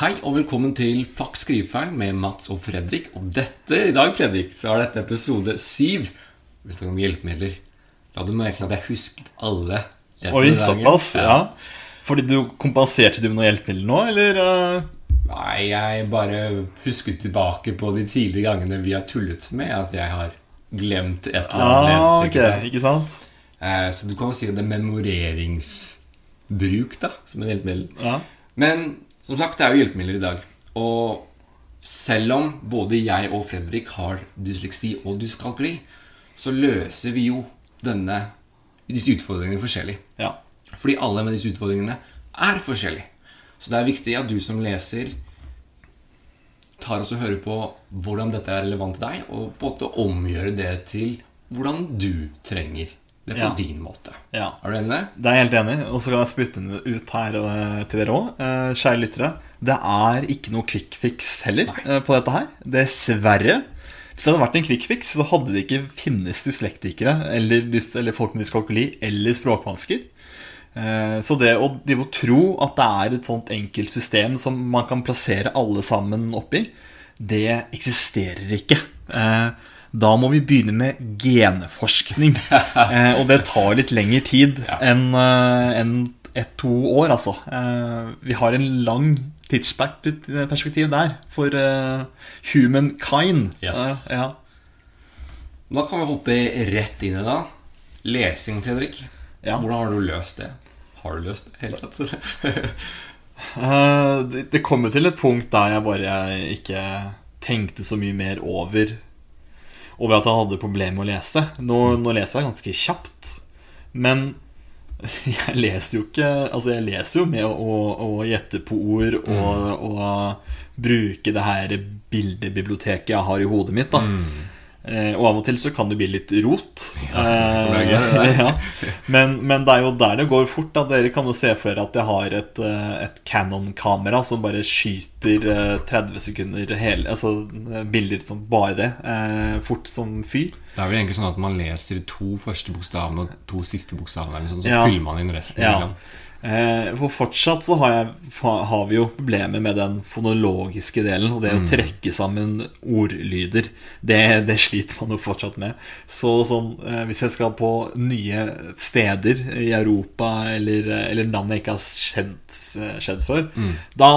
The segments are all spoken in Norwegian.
Hei og velkommen til Fakk skrivefeil med Mats og Fredrik. Og dette i dag, Fredrik, så er dette episode syv. Vi snakker om hjelpemidler. La du merke at jeg husket alle Oi, såpass, ja. Fordi du kompenserte du med noe hjelpemiddel nå, eller? uh? Nei, jeg bare husket tilbake på de tidligere gangene vi har tullet med at jeg har glemt et eller annet. Ah, ikke ok, sant? ikke sant? Eh, Så du kan jo si at det er memoreringsbruk da, som et hjelpemiddel. Ja. Men som sagt, det er jo hjelpemidler i dag. Og selv om både jeg og Fredrik har dysleksi og dyskalkuli, så løser vi jo denne, disse utfordringene forskjellig. ja. Fordi alle med disse utfordringene er forskjellige. Så det er viktig at du som leser tar oss og hører på hvordan dette er relevant til deg, og på en måte omgjøre det til hvordan du trenger det er på Ja. din måte. ja. Er du enig i det? Det er jeg helt enig i. Og så kan jeg spytte den ut her eh, til dere òg, kjære lyttere. Det er ikke noe quick fix heller eh, på dette her. Dessverre. Hvis det hadde vært en quick fix, så hadde det ikke finnes dyslektikere eller, eller folk med dyskalkuli eller språkvansker. Eh, Så det å, de å tro at det er et sånt enkelt system som man kan plassere alle sammen oppi, det eksisterer ikke. Eh, Da må vi begynne med genforskning. Eh, Og det tar litt lengre tid enn en ett-to år, altså. Eh, Vi har en lang tidsperspektiv der for eh, humankind. Yes. Eh, Ja. Da kan vi hoppe rett inn i det. Lesing, Fredrik. Ja. Hvordan har du løst det? Har du løst det? Helt tatt? Eh, det, det kom jo til et punkt der jeg bare ikke tenkte så mye mer over Over at jeg hadde problemer med å lese. Nå, nå leser jeg ganske kjapt, men jeg leser jo ikke Altså, jeg leser jo med å, å gjette på ord og, og bruke det her bildebiblioteket jeg har i hodet mitt, da. Eh, og av og til så kan det bli litt rot. det Eh, ja. men, men det er jo der det går fort. Da. Dere kan jo se for dere at jeg har et, eh, et Canon-kamera som bare skyter eh, 30 sekunder hele, altså eh, bilder som bare det. eh, Fort som fy. Det er vel egentlig sånn at man leser de to første bokstavene og to siste bokstavene, sånn, så Ja. fyller man inn resten. Ja. Eh, For fortsatt så har, jeg, har vi jo problemer med den fonologiske delen, og det å trekke sammen ordlyder. Det, det sliter man jo fortsatt med. Så sånn, eh, hvis jeg skal på nye steder i Europa, eller, eller navn jeg ikke har kjent, skjedd før, da,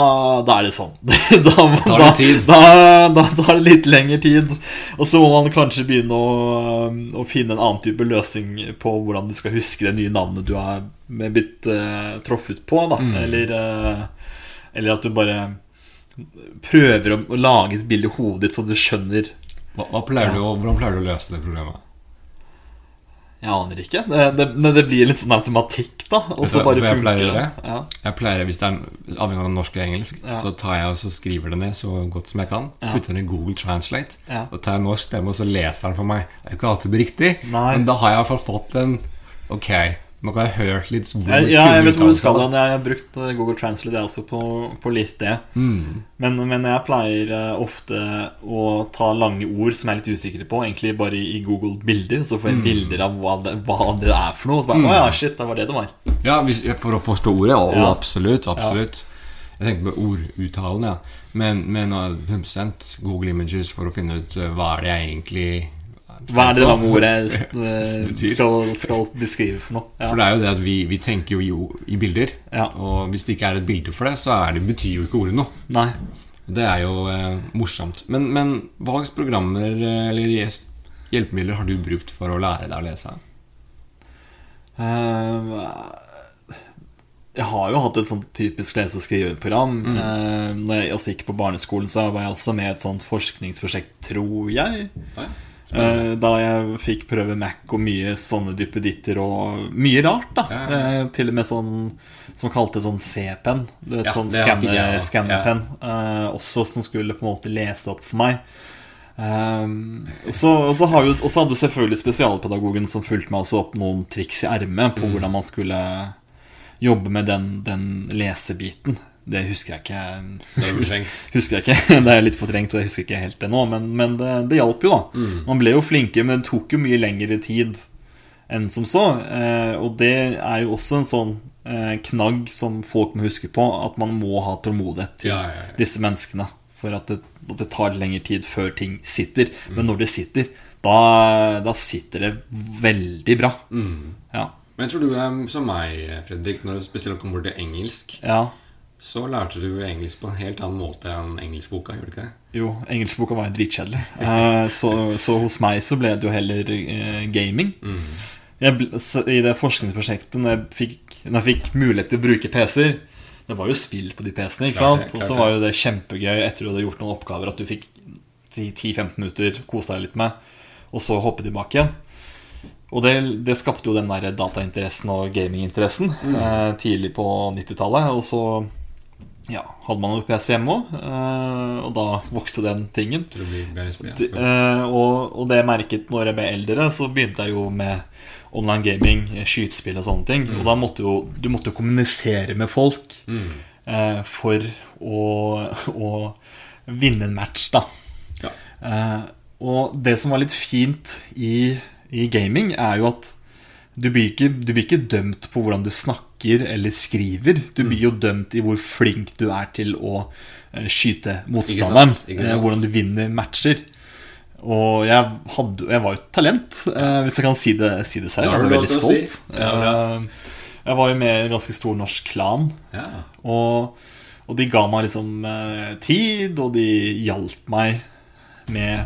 da er det sånn. da, Tar det tid. Da, da tar det litt lengre tid. Og så må man kanskje begynne å, å finne en annen type løsning på hvordan du skal huske det nye navnet du har blitt uh, truffet på. Da. Eller, uh, eller at du bare prøver å, å lage et bilde i hodet ditt så du skjønner Hva, hva pleier du hvordan pleier du å løse det problemet? Jeg aner ikke. Det, det, det blir litt sånn automatikk, da. Og så bare jeg funker det. Ja. Jeg pleier, Hvis det er avhengig av norsk og engelsk, Ja. så tar jeg og så skriver det ned så godt som jeg kan. Så Ja. putter jeg den i Google Translate. Ja. Og tar jeg norsk stemme, og så leser den for meg. Det er jo ikke alltid riktig, Nei. men da har jeg i hvert fall fått en Ok, nå har jeg hørt litt hvor Jeg, ja, jeg vet hvor du skal hen. Jeg har brukt eh, Google Translate jeg også på, på litt det. Mm. Men, men jeg pleier eh, ofte å ta lange ord som jeg er litt usikker på, egentlig bare i Google bilder. Så får jeg bilder av hva det, hva det er for noe. Så bare, å ja, shit, det var det det var. Ja, hvis, For å forstå ordet? Og, Ja. absolutt. absolutt Jeg tenker på orduttalen, ja. Men, men uh, 100 Google Images for å finne ut hva er det jeg egentlig Hva er det lange ordet eh, skal, skal beskrive for noe? For Ja. det er jo det at vi, vi tenker jo i, i bilder. Ja. Og hvis det ikke er et bilde for det, så er det, betyr jo ikke ordet noe. Nei. Det er jo eh, morsomt. Men, men hva slags programmer eh, eller hjelpemidler har du brukt for å lære deg å lese? Eh, jeg har jo hatt et sånt typisk lese- og skriveprogram. Mm. Eh, når jeg også gikk på barneskolen, så var jeg også med i et sånt forskningsprosjekt, tror jeg. Eh, da jeg fikk prøve Mac og mye sånne duppeditter og mye rart, da. Ja, ja, Eh, til og med sånn som kalte sånn C-penn. Ja, sånn skannerpenn. Ja. også. eh, også som skulle på en måte lese opp for meg. Um, så, og så vi, hadde selvfølgelig spesialpedagogen som fulgte meg også opp noen triks i ermet Mm. på hvordan man skulle jobbe med den, den lesebiten. Det husker jeg ikke. Det er husker jeg ikke Det er litt fortrengt, og jeg husker ikke helt det nå, men, men det, det hjalp jo, da. Mm. Man ble jo flinkere, men det tok jo mye lengre tid enn som så. Eh, og det er jo også en sånn eh, knagg som folk må huske på, at man må ha tålmodighet til Ja, ja, ja. disse menneskene. For at det, at det tar lengre tid før ting sitter. Mm. Men når det sitter, da, da sitter det veldig bra. Mm. Ja. Men jeg tror du er som meg, Fredrik. Når du spesielt kommer bort til engelsk, ja. Så lærte du engelsk på en helt annen måte enn engelskboka. gjorde du ikke det? Jo, engelskboka var jo dritkjedelig. Eh, så, så hos meg så ble det jo heller eh, gaming. Mm. Jeg, I det forskningsprosjektet, når jeg fikk, når jeg fikk mulighet til å bruke PC-er Det var jo spill på de PC-ene, ikke sant? Og så var jo det kjempegøy etter du hadde gjort noen oppgaver, at du fikk 10-15 minutter kose deg litt med, og så hoppe tilbake igjen. Og det, det skapte jo den der datainteressen og gaminginteressen Mm. eh, tidlig på 90-tallet. Og så ja, hadde man jo PC hjemme òg, eh, og da vokste den tingen. Eh, og, det jeg merket når jeg ble eldre, så begynte jeg jo med online gaming, skytespill og sånne ting. Og da måtte jo du måtte kommunisere med folk Mm. eh, for å, å vinne en match, da. Ja. Og det som var litt fint i, i gaming, er jo at du blir, ikke, du blir ikke dømt på hvordan du snakker eller skriver. Du blir jo dømt i hvor flink du er til å eh, skyte motstanderen. Ikke sant, ikke eh, sant. hvordan du vinner matcher. Og jeg, hadde, jeg var jo et talent, eh, hvis jeg kan si det, si det selv. Jeg var veldig stolt. si. Ja. Jeg var jo med i en ganske stor norsk klan. ja. Og, og de ga meg liksom tid, og de hjalp meg med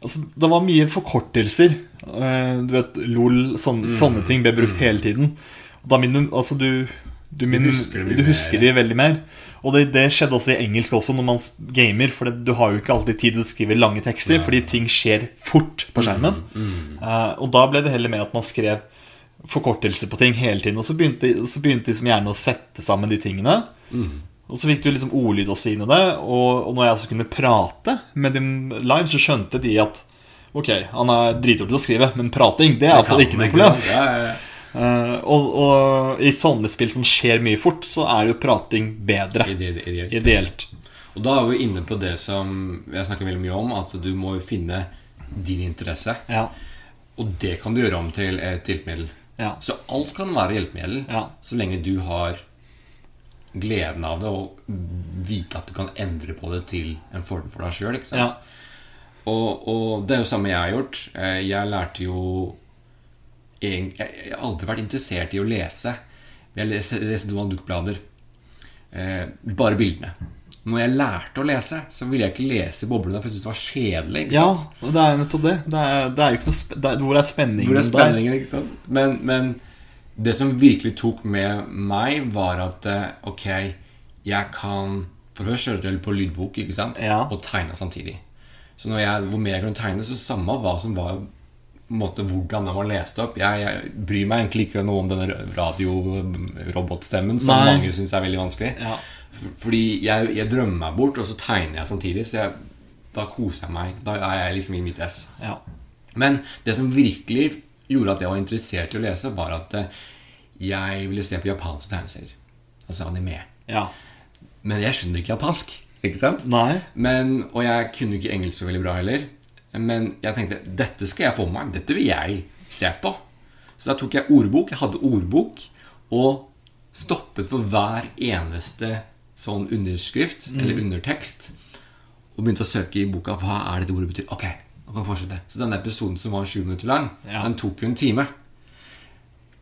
Altså, det var mye forkortelser. Eh, du vet, LOL, sånne, Mm. sånne ting ble brukt hele tiden. Da min, altså, du du, min, husker du husker de veldig mer. Og det, det skjedde også i engelsk også når man gamer. For det, du har jo ikke alltid tid til å skrive lange tekster, Nei. fordi ting skjer fort på skjermen. Mm. Uh, og da ble det heller med at man skrev forkortelser på ting hele tiden. Og så begynte, så begynte de som gjerne å sette sammen de tingene. Mm. Og så fikk du liksom ordlyd også inn i det. Og, og når jeg også kunne prate med dem live, så skjønte de at Ok, han er dritdårlig til å skrive, men prating det er iallfall ikke noe problem. Ja, ja. Eh, og, og i sånne spill som skjer mye fort, så er jo prating bedre. Ideelt. Ideelt. Ideelt. Og da er vi inne på det som jeg snakker veldig mye om, at du må jo finne din interesse. Ja. Og det kan du gjøre om til et hjelpemiddel. Ja. Så alt kan være hjelpemiddel, Ja. så lenge du har gleden av det og vite at du kan endre på det til en fordel for deg sjøl. Ja. Og, og det er jo samme jeg har gjort. Eh, Jeg lærte jo Jeg har aldri vært interessert i å lese. Jeg leser, leser Donald Duck-blader. Eh, bare bildene. Når jeg lærte å lese, så ville jeg ikke lese boblene, for jeg syntes det var kjedelig. ja, det er nettopp det. Det er, det er jo ikke noe sp det er, Hvor er spenningen, Hvor er der? Men, men det som virkelig tok med meg, var at eh, ok, jeg kan For først hørte jeg på lydbok ikke sant? Ja. og tegne samtidig. Så når jeg, hvor mer jeg kunne tegne, så samme hva som var måte, hvordan den var lest opp. Jeg, jeg bryr meg egentlig ikke noe om denne radiorobotstemmen, som Nei. mange syns er veldig vanskelig. Ja. Fordi jeg, jeg drømmer meg bort, og så tegner jeg samtidig. Så da koser jeg meg. Da er jeg liksom i mitt ess. Ja. Men det som virkelig gjorde at jeg var interessert i å lese, var at eh, jeg ville se på japanske tegneserier. Altså anime. ja. Men jeg skjønner ikke japansk. Ikke sant? Nei. Men, og jeg kunne ikke engelsk så veldig bra heller. Men jeg tenkte dette skal jeg få med meg. Dette vil jeg se på. Så da tok jeg ordbok. Jeg hadde ordbok. Og stoppet for hver eneste sånn underskrift eller undertekst. Og begynte å søke i boka hva er det det ordet betyr. Ok, vi fortsette. Så denne episoden som var sju minutter lang, Ja. den tok jo en time.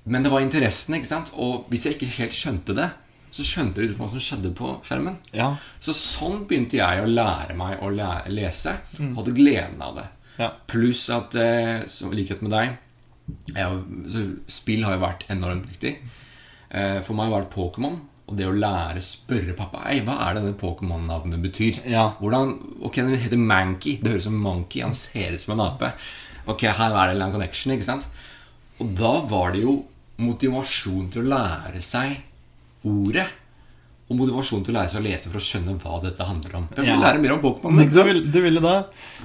Men det var interessen, ikke sant? Og hvis jeg ikke helt skjønte det, så skjønte jeg ut hva som skjedde på skjermen. Ja. Så sånn begynte jeg å lære meg å lære, lese. Og hadde gleden av det. Ja. Pluss at, eh, i likhet med deg jeg, så Spill har jo vært enormt viktig. Eh, for meg var det Pokémon. Og det å lære spørre pappa Ei, hva er det denne Pokémon-navnet betyr. Ja. Hvordan, ok, Den heter Mankey. Det høres ut som Monkey. Han ser ut som en ape. Ok, her er det en connection. ikke sant? Og da var det jo motivasjon til å lære seg ordet. Og motivasjon til å lære seg å lese for å skjønne hva dette handler om. Jeg vil Ja. lære mer om Pokémon. Du, vil, du ville det.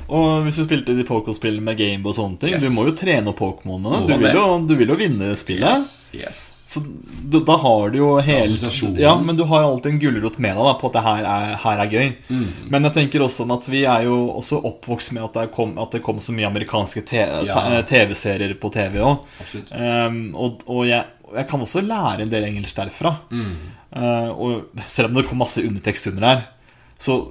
Og hvis du spilte de pokerspillene med Gameboy og sånne ting Yes. Du må jo trene Pokémonene. Du, du vil jo vinne spillet. Yes, yes. Så du, da har du jo hele Ja, men du har jo alltid en gulrot med deg da, på at det her er, her er gøy. Mm. Men jeg tenker også at vi er jo også oppvokst med at det kom, at det kom så mye amerikanske te- Ja. TV-serier på TV òg. Um, og og jeg, jeg kan også lære en del engelsk derfra. Mm. Uh, og selv om det kom masse undertekst under her, så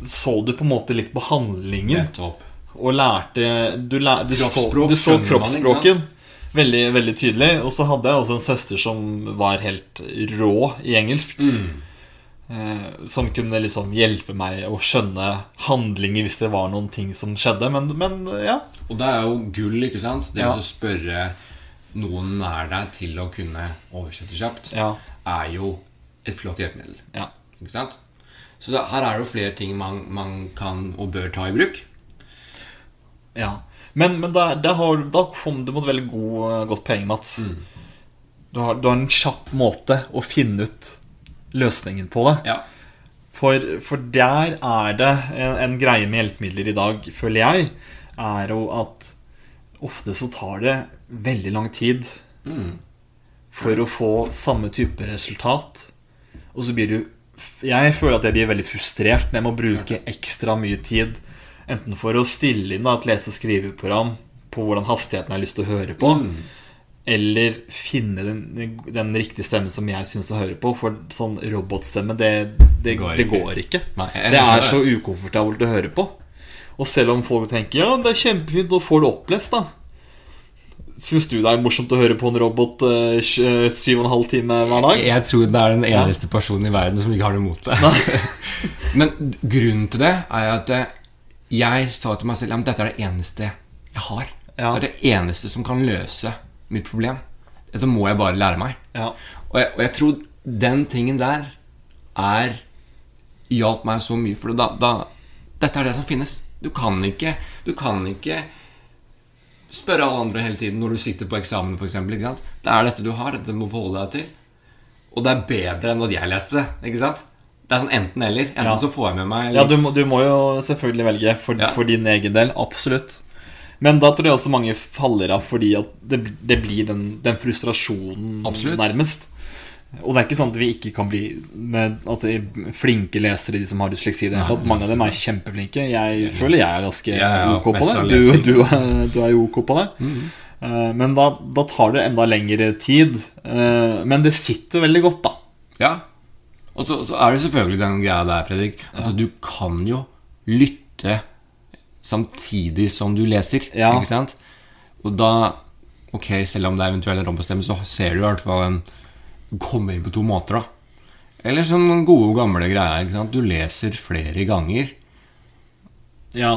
så du på en måte litt på handlingen. Nettopp. Og lærte Du, lær, du, så, du så kroppsspråken veldig, veldig tydelig. Og så hadde jeg også en søster som var helt rå i engelsk. Mm. Eh, som kunne liksom hjelpe meg å skjønne handlinger hvis det var noen ting som skjedde. Men, men ja. Og det er jo gull, ikke sant? Det Ja. å spørre noen nær deg til å kunne oversette kjapt, Ja. er jo et flott hjelpemiddel. ja. Ikke sant? Så da, her er det jo flere ting man, man kan og bør ta i bruk. ja. Men, men der, der har, da kom du mot veldig god, godt poeng, Mats. Du, har, du har en kjapp måte å finne ut løsningen på det. Ja. For, for der er det en, en greie med hjelpemidler i dag, føler jeg, er jo at ofte så tar det veldig lang tid for å få samme type resultat. Og så blir du Jeg føler at jeg blir veldig frustrert når jeg må bruke ekstra mye tid enten for å stille inn da, et lese- og skriveprogram på hvordan hastigheten jeg har lyst til å høre på, eller finne den, den riktige stemmen som jeg syns å høre på. For sånn robotstemme, det, det, Går det ikke. går ikke. Nei, det er så ukomfortabelt å høre på. Og selv om folk tenker ja, det er kjempefint, nå får du opplest, da. Syns du det er morsomt å høre på en robot eh, eh, syv og en halv time hver dag? Jeg tror det er den eneste personen i verden som ikke har det imot det. Men grunnen til det er at eh, jeg sa til meg selv at dette er det eneste jeg har. Ja. Det er det eneste som kan løse mitt problem. Dette må jeg bare lære meg. Ja. Og jeg, og jeg tror den tingen der er hjalp meg så mye, for da, da Dette er det som finnes. Du kan ikke Du kan ikke spørre alle andre hele tiden når du sitter på eksamen, f.eks. Det er dette du har. Dette må du forholde deg til. Og det er bedre enn at jeg leste det. Ikke sant? Det er sånn enten-eller. Enten Ja. så får jeg med meg Ja, du må, du må jo selvfølgelig velge for, Ja. for din egen del. Absolutt. Men da tror jeg også mange faller av fordi at det, det blir den, den frustrasjonen Absolutt. nærmest. Og det er ikke sånn at vi ikke kan bli med, altså, flinke lesere, de som har dysleksi. det Nei. Mange av dem er kjempeflinke. Jeg føler jeg er ganske ja, ok på det. Du, du, du er jo ok på det. Eh, Men da, da tar det enda lengre tid. Uh, Men det sitter veldig godt, da. Ja. Og så, så er det selvfølgelig den greia der, Fredrik, at du kan jo lytte samtidig som du leser. Ikke sant? Og da Ok, selv om det er eventuelle rombestemmelser, så ser du i hvert fall en Du kommer inn på to måter, da. Eller den gode, gamle sant? Du leser flere ganger. Ja,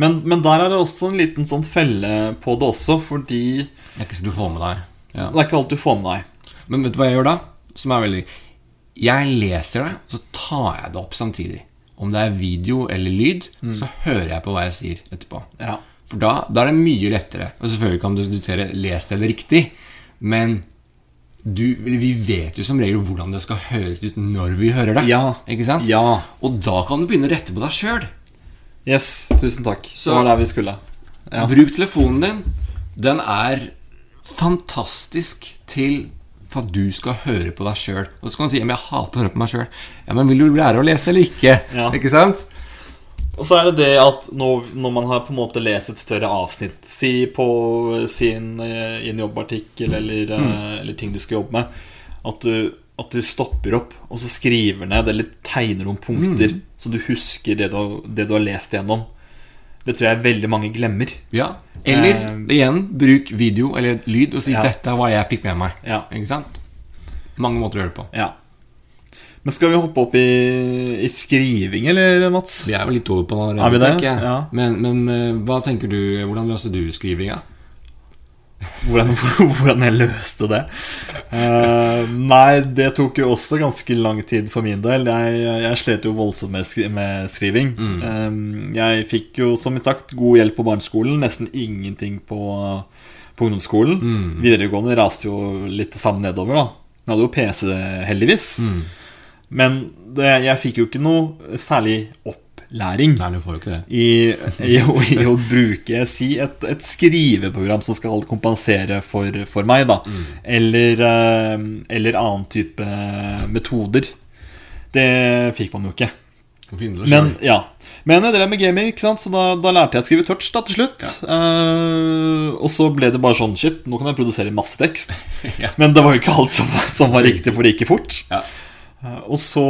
men, men der er det også en liten sånn felle på det også, fordi Det er ikke så du får med deg. Ja. det er ikke alt du får med deg. Men vet du hva jeg gjør da? Som er veldig Jeg leser det, så tar jeg det opp samtidig. Om det er video eller lyd, så hører jeg på hva jeg sier etterpå. Ja. For da, da er det mye lettere. Og selvfølgelig kan du diskutere lest eller riktig, men du, vi vet jo som regel hvordan det skal høres ut når vi hører det. Ja. Ikke sant? Ja. Og da kan du begynne å rette på deg sjøl. Yes, tusen takk. Så- det var der vi skulle. Ja. Bruk telefonen din. Den er fantastisk til for at du skal høre på deg sjøl. Og så kan du si men jeg hater å høre på meg sjøl. Ja, men vil du lære å lese eller ikke? Ja. Ikke sant? Og så er det det at når, når man har på en måte lest et større avsnitt, si på sin, eh, i en jobbartikkel eller, mm. eller ting du skal jobbe med, at du, at du stopper opp og så skriver ned eller tegner noen punkter, så du husker det du, det du har lest gjennom. Det tror jeg veldig mange glemmer. Ja. Eller Eh, igjen, bruk video eller lyd og si Ja. 'dette er hva jeg fikk med meg'. Ja. Ikke sant? Mange måter å gjøre det på. Ja. Men skal vi hoppe opp i, i skriving, eller, Mats? Vi er jo litt over på det allerede. Er vi det? Ja. Men, men eh, hva tenker du Hvordan løser du skrivinga? Hvordan, hvordan jeg løste det? Uh, nei, det tok jo også ganske lang tid for min del. Jeg, jeg slet jo voldsomt med, skri med skriving. Eh, jeg fikk jo, som sagt, god hjelp på barneskolen. Nesten ingenting på, på ungdomsskolen. Videregående raste jo litt det samme nedover, da. Jeg hadde jo PC, heldigvis. Men det, jeg fikk jo ikke noe særlig opplæring Nei, du får jo ikke det. i, i, i å bruke si, et, et skriveprogram som skal kompensere for, for meg, da. Eller, eh, eller annen type metoder. Det fikk man jo ikke. Men ja Men jeg drev med gaming, så da, da lærte jeg å skrive touch da til slutt. Eh, og så ble det bare sånn Shit, nå kan jeg produsere masse tekst. Ja. Men det var jo ikke alt som, som var riktig, for det gikk fort. Ja. Eh, Og så,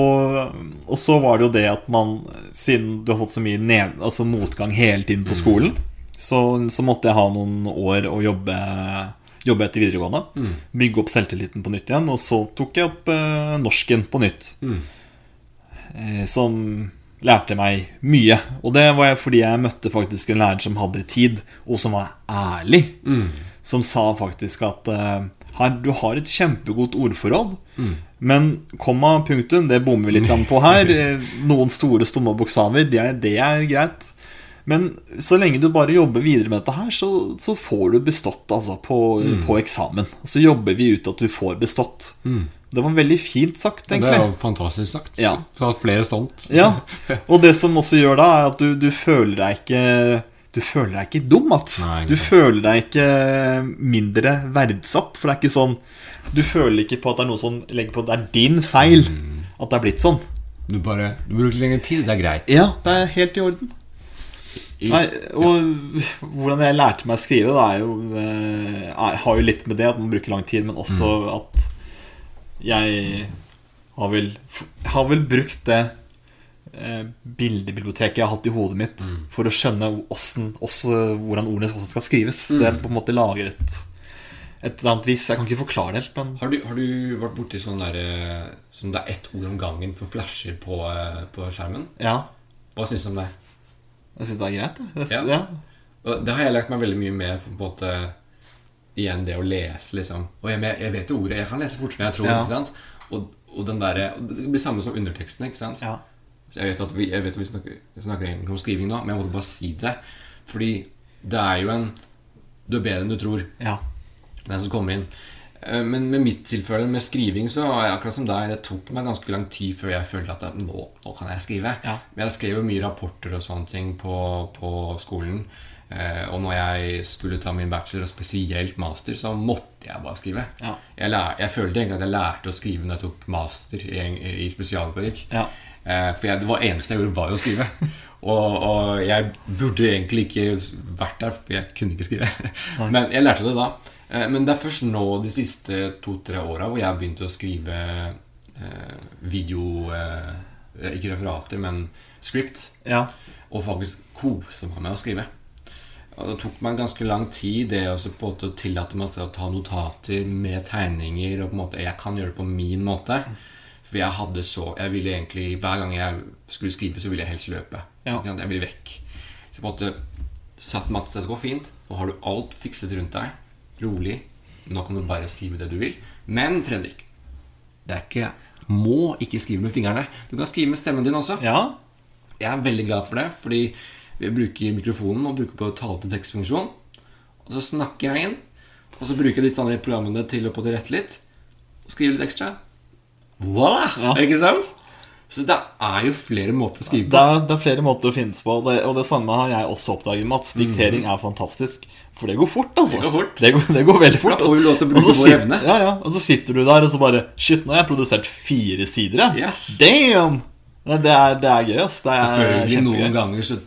og så var det jo det at man, siden du har fått så mye ned, altså motgang hele tiden på skolen, så, så måtte jeg ha noen år å jobbe, jobbe etter videregående. Bygge opp selvtilliten på nytt igjen. Og så tok jeg opp eh, norsken på nytt. Mm. Eh, som lærte meg mye. Og det var jeg fordi jeg møtte faktisk en lærer som hadde tid, og som var ærlig. Som sa faktisk at eh, her, du har et kjempegodt ordforråd, men komma, punktum, det bommer vi litt på her. Eh, Noen store, stumme bokstaver, det er, det er greit. Men så lenge du bare jobber videre med dette her, så, så får du bestått altså, på, på eksamen. Så jobber vi ut at du får bestått. Det var veldig fint sagt, Det er jo fantastisk sagt. Ja. Fra flere sånt. Ja, og det som også gjør da, er at du, du føler deg ikke Du føler deg ikke dum, Mats. Nei, Du føler deg ikke mindre verdsatt. For det er ikke sånn Du føler ikke på at det er noe som legger på at det er din feil Mm. at det er blitt sånn. Du bare Du bruker lengre tid, det er greit. Ja, det er helt i orden. I, Nei, og hvordan jeg lærte meg å skrive, det er jo, eh, er, har jo litt med det at man bruker lang tid, men også Mm. at jeg har vel, har vel brukt det eh, bildebiblioteket jeg har hatt i hodet mitt, Mm. for å skjønne hvordan, også, hvordan ordene også skal skrives. Mm. Det på en måte lager et, et eller annet vis. Jeg kan ikke forklare det helt, men har, du, har du vært borti sånn der Som det er ett ord om gangen på flasher på, eh, på skjermen? ja. Hva syns du om det? Jeg syns det er greit. det. Ja. ja. Det har jeg lagt meg veldig mye med på en måte Igjen det å lese, liksom. Og jeg, jeg vet jo ordet. Jeg kan lese fortere enn jeg tror. Ja. Og, og den der, og Det blir samme som underteksten. ikke sant? Ja. Jeg vet at vi, vet at vi snakker, snakker egentlig om skriving nå, men jeg måtte bare si det. Fordi det er jo en Du er bedre enn du tror, ja. den som kommer inn. Eh, Men med mitt tilfelle med skriving så var jeg akkurat som deg. Det tok meg ganske lang tid før jeg følte at nå, nå kan jeg skrive. Ja. Men jeg skrev jo mye rapporter og sånne ting på, på skolen. Eh, og når jeg skulle ta min bachelor, og spesielt master, så måtte jeg bare skrive. Ja. Jeg, lær, jeg følte egentlig at jeg lærte å skrive når jeg tok master i, i spesialpedagogikk. Ja. Eh, for jeg, det var eneste jeg gjorde, var å skrive. og, og jeg burde egentlig ikke vært der, for jeg kunne ikke skrive. Men jeg lærte det da. Eh, men det er først nå de siste to-tre åra hvor jeg har begynt å skrive eh, video Ikke referater, men script. ja. Og faktisk kose meg med å skrive. Og det tok meg ganske lang tid det også på en tillate meg å ta notater med tegninger. Og på en måte, Jeg kan gjøre det på min måte. For jeg hadde så Jeg ville egentlig Hver gang jeg skulle skrive, så ville jeg helst løpe. Ja. Jeg ville vekk. Så på en måte satt Mats, det går fint. Nå har du alt fikset rundt deg. Rolig. Nå kan du bare skrive det du vil. Men Fredrik, det er ikke må ikke skrive med fingrene. Du kan skrive med stemmen din også. ja. Jeg er veldig glad for det, fordi vi bruker mikrofonen og bruker på tale-til-tekst-funksjon. Og så snakker jeg inn, og så bruker jeg disse andre programmene til å på det rette litt. Og skrive litt ekstra. Voilà! Ja. Ikke sant? Så det er jo flere måter å skrive Det på. er, det er flere måter å finnes på, og det, og det samme har jeg også oppdaget, Mats. Diktering er fantastisk. For det går fort, altså. Mhm. Det går fort. Det går, det går veldig fort. Da får vi lov til å bruke vår evne. Ja, ja. Og så sitter du der og så bare Shit, nå har jeg produsert fire sider, jeg. Yes. Damn! Det er, det er gøy, ass. Det er Selvfølgelig Noen ganger så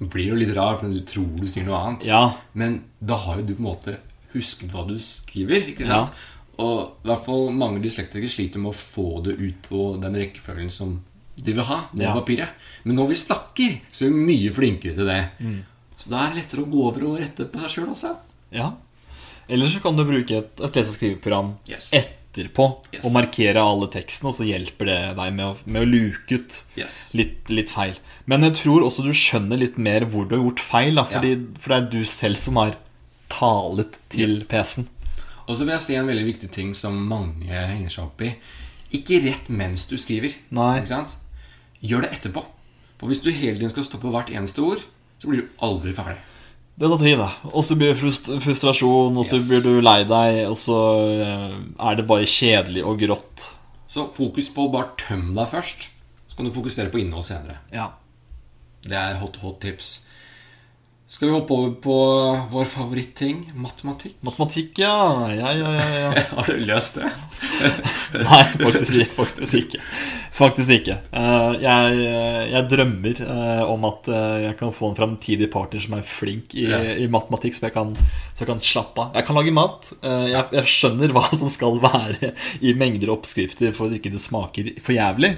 blir det jo litt rar, for du tror du sier noe annet. Ja. Men da har jo du på en måte husket hva du skriver. ikke sant? Og i hvert fall mange dyslektikere sliter med å få det ut på den rekkefølgen som de vil ha. Det Ja. papiret. Men når vi snakker, så er vi mye flinkere til det. Mm. Så da er det lettere å gå over og rette på seg sjøl også. ja. Eller så kan du bruke et, et lese- og skriveprogram Yes. etterpå Yes. og markere alle tekstene, og så hjelper det deg med å, med å luke ut Yes. litt, litt feil. Men jeg tror også du skjønner litt mer hvor du har gjort feil. Da, fordi, For det er du selv som har talet til PC-en. Og så vil jeg si en veldig viktig ting som mange henger seg opp i. Ikke rett mens du skriver. Nei. Ikke sant? Gjør det etterpå. For hvis du hele tiden skal stoppe hvert eneste ord, så blir du aldri ferdig. Det tar tid, da. Og så blir det frust frustrasjon, og så Yes. blir du lei deg, og så eh, er det bare kjedelig og grått Så fokus på å bare tømme deg først. Så kan du fokusere på innhold senere. Ja. Det er hot, hot tips. Skal vi hoppe over på vår favoritting matematikk? Matematikk, ja. Ja, ja, ja. Har du løst det? Nei, faktisk, faktisk ikke. Faktisk ikke. Eh, jeg, jeg drømmer eh, om at eh, jeg kan få en framtidig partner som er flink i, i matematikk, så jeg, kan, så jeg kan slappe av. Jeg kan lage mat. Eh, Jeg, jeg skjønner hva som skal være i mengder og oppskrifter for at ikke det smaker for jævlig.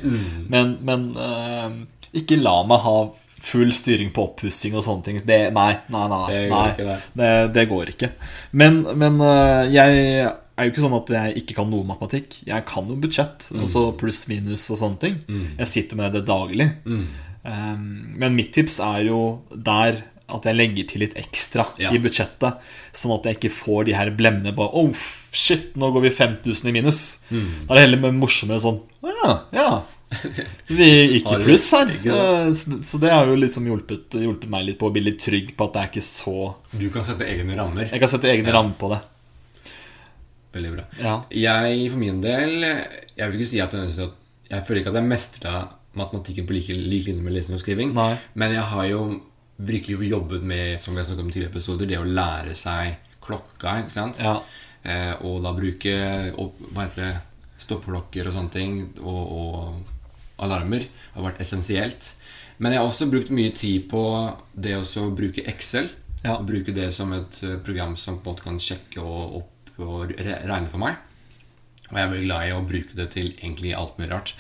Men, men eh, ikke la meg ha full styring på oppussing og sånne ting. Det, nei, nei, nei. Det går nei. ikke, det. Det, går ikke. Men, men øh, jeg er jo ikke sånn at jeg ikke kan noe matematikk. Jeg kan jo budsjett, Mm. altså pluss-minus og sånne ting. Jeg sitter med det daglig. Mm. Um, men mitt tips er jo der at jeg legger til litt ekstra Ja. i budsjettet. Sånn at jeg ikke får de her blemmene på Oh, shit, nå går vi 5000 i minus. Mm. Da er det heller mer morsommere sånn ja, ja. Vi gikk i pluss her. Eh, Så det har jo liksom hjulpet, hjulpet meg litt på å bli litt trygg på at det er ikke så Du kan sette egne rammer. Jeg kan sette egne Ja. rammer på det. Veldig bra. Ja. Jeg for min del Jeg vil ikke si at jeg, jeg føler ikke at jeg mestra matematikken på like, lik linje med lesing og skriving. Nei. Men jeg har jo virkelig jobbet med Som snakket om tidligere episoder Det å lære seg klokka. ikke sant? Ja. Eh, og da bruke og, hva heter det, stoppeklokker og sånne ting, og, og alarmer, har vært essensielt. Men jeg har også brukt mye tid på det å bruke Excel. Ja. Og bruke det som et eh, program som på en måte kan sjekke og opp og regne for meg. Og jeg er veldig glad i å bruke det til egentlig alt mulig rart.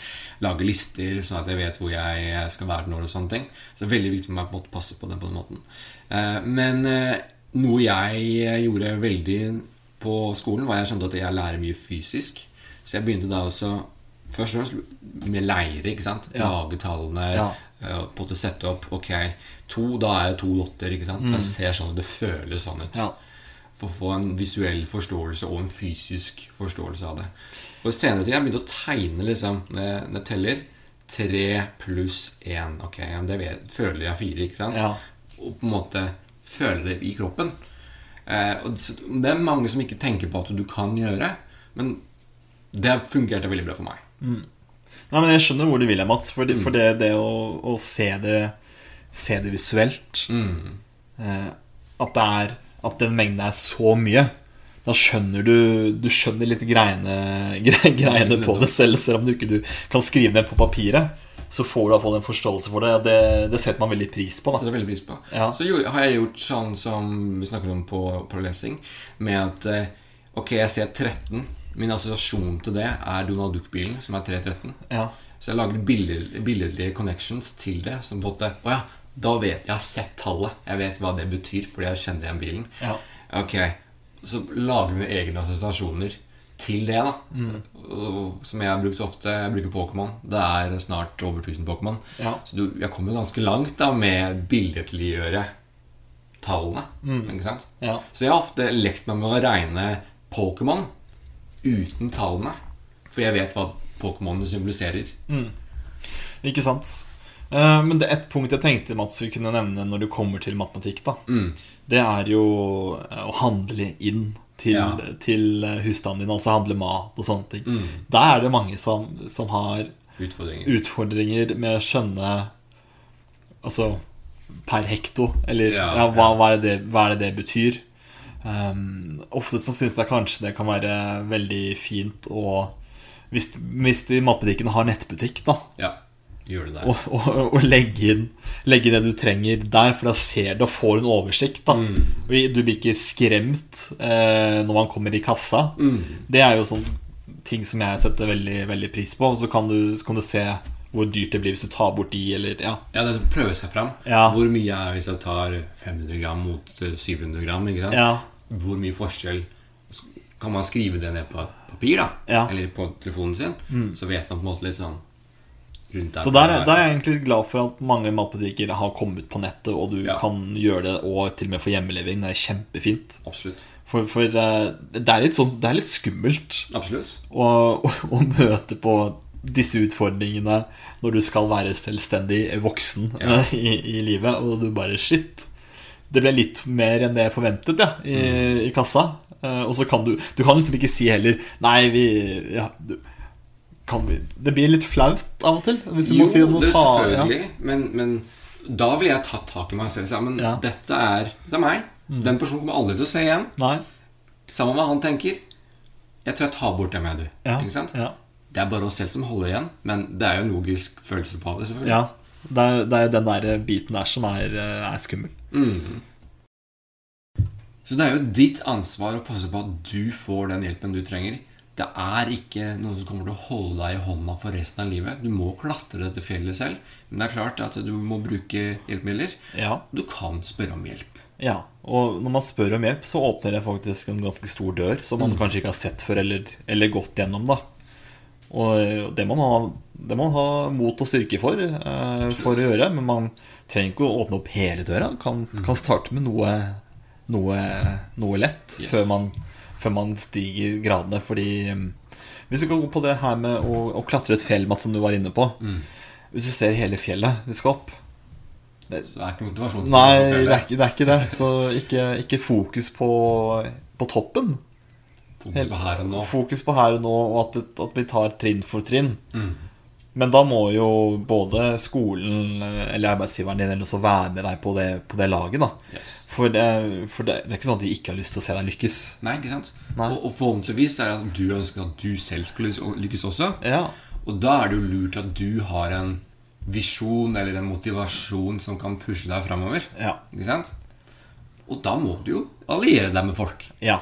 Lage lister, sånn at jeg vet hvor jeg skal være når og sånne ting. Så det er veldig viktig for meg å passe på det på den måten. Eh, Men eh, noe jeg gjorde veldig på skolen, var jeg skjønte at jeg lærer mye fysisk. Så jeg begynte da også Først og fremst med leire. ikke sant? Lage tallene. Ja. uh, På en måte sette opp Ok, to, da er det to dotter. ikke sant? Det ser sånn ut, det føles sånn ut Ja. for å få en visuell forståelse og en fysisk forståelse av det. Og senere tid har jeg begynt å tegne liksom, når jeg, teller. Tre pluss én. Ok, det vet, føler jeg fire, ikke sant? Ja. Og på en måte føler det i kroppen. Uh, og det er mange som ikke tenker på at du kan gjøre, men det fungerte veldig bra for meg. Nei, men Jeg skjønner hvor du vil, Mats. For det, Mm. for det, det å, å se, det, se det visuelt Mm. eh, At det er At den mengden er så mye. Da skjønner du Du skjønner litt greiene, gre, greiene på det selv, selv om du ikke du kan skrive ned på papiret. Så får du iallfall en forståelse for det. Det, det setter man veldig pris på. Så det er veldig pris på. Ja. Så jo, har jeg gjort sånn som vi snakket om på, på lesing, med at eh, Ok, jeg ser 13. Min assosiasjon til det er Donald Duck-bilen, som er 313. Ja. Så jeg lager billedlige connections til det. Som på en Å ja, da vet jeg har sett tallet. Jeg vet hva det betyr, fordi jeg kjenner igjen bilen. Ja. Ok, Så lager vi egne assosiasjoner til det, da. Mm. som jeg har brukt så ofte. Jeg bruker Pokémon. Det er snart over 1000 Pokémon. Ja. Så du, jeg kommer ganske langt da med billedliggjøre tallene. Ikke sant? Ja. Så jeg har ofte lekt meg med å regne Pokémon uten tallene. For jeg vet hva Pokémonene symboliserer. Ikke sant? Uh, Men det er ett punkt jeg tenkte Mats vi kunne nevne når det kommer til matematikk. da Det er jo eh, å handle inn til, Ja. til eh, husstanden din. Altså handle mat og sånne ting. Der er det mange som, som har Utfordringer. utfordringer med å skjønne Altså per hekto, eller ja, Ja, hva, hva, er det, det- hva er det det betyr? Um, ofte så syns jeg kanskje det kan være veldig fint å Hvis, hvis de matbutikken har nettbutikk, da, Ja, gjør det der. og, og, og legge, inn, legge inn det du trenger der, for da ser du og får en oversikt. da mm. Du blir ikke skremt eh, når man kommer i kassa. Det er jo sånn ting som jeg setter veldig, veldig pris på. Og så kan, du, så kan du se hvor dyrt det blir hvis du tar bort de, eller ja. Ja, det prøver prøve seg fram. Ja. Hvor mye er hvis jeg tar 500 gram mot eh, 700 gram? Ikke sant? Ja. Hvor mye forskjell Kan man skrive det ned på papir, da? Ja. Mm. Eller på telefonen sin? Så vet man på en måte litt sånn rundt der. Så der, er- der er jeg egentlig glad for at mange matbutikker har kommet på nettet, og du Ja. kan gjøre det og til og med få hjemmelevering. Det er kjempefint. Absolutt. For, for eh, det, er litt sånn, det er litt skummelt Absolutt. å, å, å møte på disse utfordringene når du skal være selvstendig voksen Ja. i, i livet, og du bare Shit. Det ble litt mer enn det jeg forventet ja, i, i kassa. Uh, og så kan du Du kan liksom ikke si heller Nei, vi ja, du, kan vi, Det blir litt flaut av og til. Hvis du Jo, må si noe det ta, selvfølgelig. Men, men da ville jeg tatt tak i meg selv og sagt men Ja. Mm. dette er, det er meg. Den personen kommer aldri til å se igjen. Ja. Nei. Samme hva han tenker. Jeg tror jeg tar bort det med du. Ja. Ikke sant? Ja. Det er bare oss selv som holder igjen, men det er jo en logisk følelse på det. selvfølgelig ja. Det er, det er den der biten der som er, eh, er skummel. Så det er jo ditt ansvar å passe på at du får den hjelpen du trenger. Det er ikke noen som kommer til å holde deg i hånda for resten av livet. Du må klatre dette fjellet selv, men det er klart at du må bruke hjelpemidler. Ja. Du kan spørre om hjelp. ja. Og når man spør om hjelp, så åpner det faktisk en ganske stor dør som man kanskje ikke har sett før eller, eller gått gjennom. da Og det må man ha, det må man ha mot og styrke for, eh, for å gjøre. Men man trenger ikke å åpne opp hele døra. Kan, kan starte med noe, noe, noe lett Yes. før, man, før man stiger gradene. Fordi mm, hvis du kan gå på det her med å, å klatre et fjell, Mats, som du var inne på Hvis du ser hele fjellet du skal opp Så det er ikke motivasjon Nei, det er ikke det. Er ikke det. Så ikke, ikke fokus på, på toppen. Fokus på her og nå. Fokus på her og nå, og at, at vi tar trinn for trinn. Mm. Men da må jo både skolen eh, eller arbeidsgiveren din eller også være med deg på det, på det laget. da Yes. For, det, for det, det er ikke sånn at de ikke har lyst til å se deg lykkes. Nei, ikke sant? Nei. Og, og forhåpentligvis er det at du ønsker at du selv skal lykkes også. Ja, Og da er det jo lurt at du har en visjon eller en motivasjon som kan pushe deg framover. ja, Ikke sant? Og da må du jo alliere deg med folk. ja.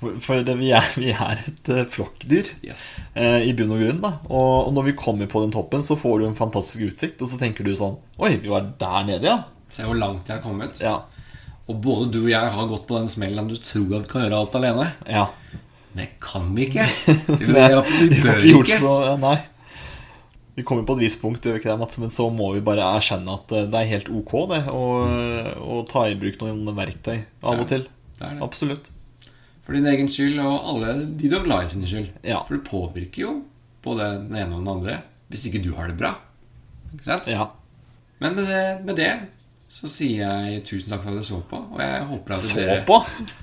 For, det, vi, er, vi er et eh, flokkdyr. Yes. eh, I bunn og grunn da og, og når vi kommer på den toppen, så får du en fantastisk utsikt. Og så tenker du sånn Oi, vi var der nede, ja. Se hvor langt jeg har kommet. Ja. Og både du og jeg har gått på den smellen du tror at vi kan gjøre alt alene. ja. Det kan vi ikke. Vi, vi, bør ikke gjort så Nei. Vi kommer på et visst punkt, det, Mats, men så må vi bare erkjenne at eh, det er helt ok det å ta i bruk noen verktøy av og til. Det er det. Absolutt. For din egen skyld og alle de du er glad i sine skyld. Ja. For det påvirker jo både den ene og den andre hvis ikke du har det bra. Ikke sant? Ja. Men med det, med det så sier jeg tusen takk for at dere så på. Og jeg håper at Så dere på?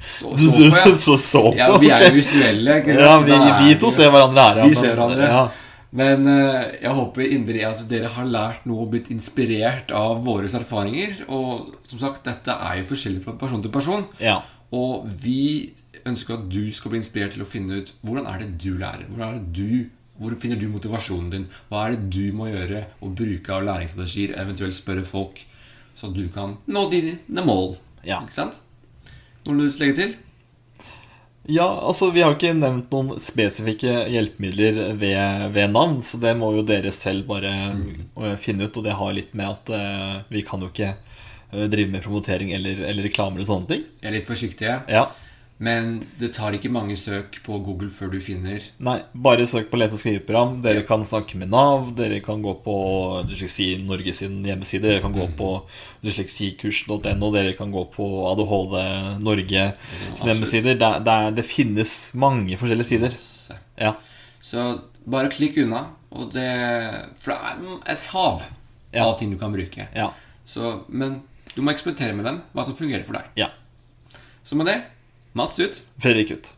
Så, Du, så du, på, ja. så, så på? ja. Vi er jo visuelle. Ja, vi, vi to ser hverandre her. ja, Vi men- ser hverandre. Ja. Men eh, jeg håper inderlig at dere har lært noe og blitt inspirert av våre erfaringer. Og som sagt, dette er jo forskjellig fra person til person. Ja. Og vi ønsker at du skal bli inspirert til å finne ut hvordan er det du lærer. Er det du, hvor finner du motivasjonen din? Hva er det du må gjøre og bruke av læringsstrategier? Eventuelt spørre folk, så du kan nå dine mål. Ja. Ikke sant? Noe du vil legge til? Ja, altså Vi har ikke nevnt noen spesifikke hjelpemidler ved, ved navn, så det må jo dere selv bare mm. finne ut. Og det har litt med at uh, vi kan jo ikke eh, drive med promotering eller, eller reklamer og sånne ting. Jeg er litt forsiktig, Ja, men det tar ikke mange søk på Google før du finner Nei, bare søk på lese- og skriveprogram. Dere kan snakke med Nav. Dere kan gå på Dysleksi Norge sin hjemmeside. Dere kan gå på dysleksikurs.no. Dere kan gå på ADHD Norge sin ja, hjemmesider. Det, det, det finnes mange forskjellige sider. Ja, Så bare klikk unna. Og det, for det er et hav Ja. av ting du kan bruke. ja, Så, men du må eksperimentere med dem, hva som fungerer for deg. ja. Så med det, Mats ut. Fredrik ut.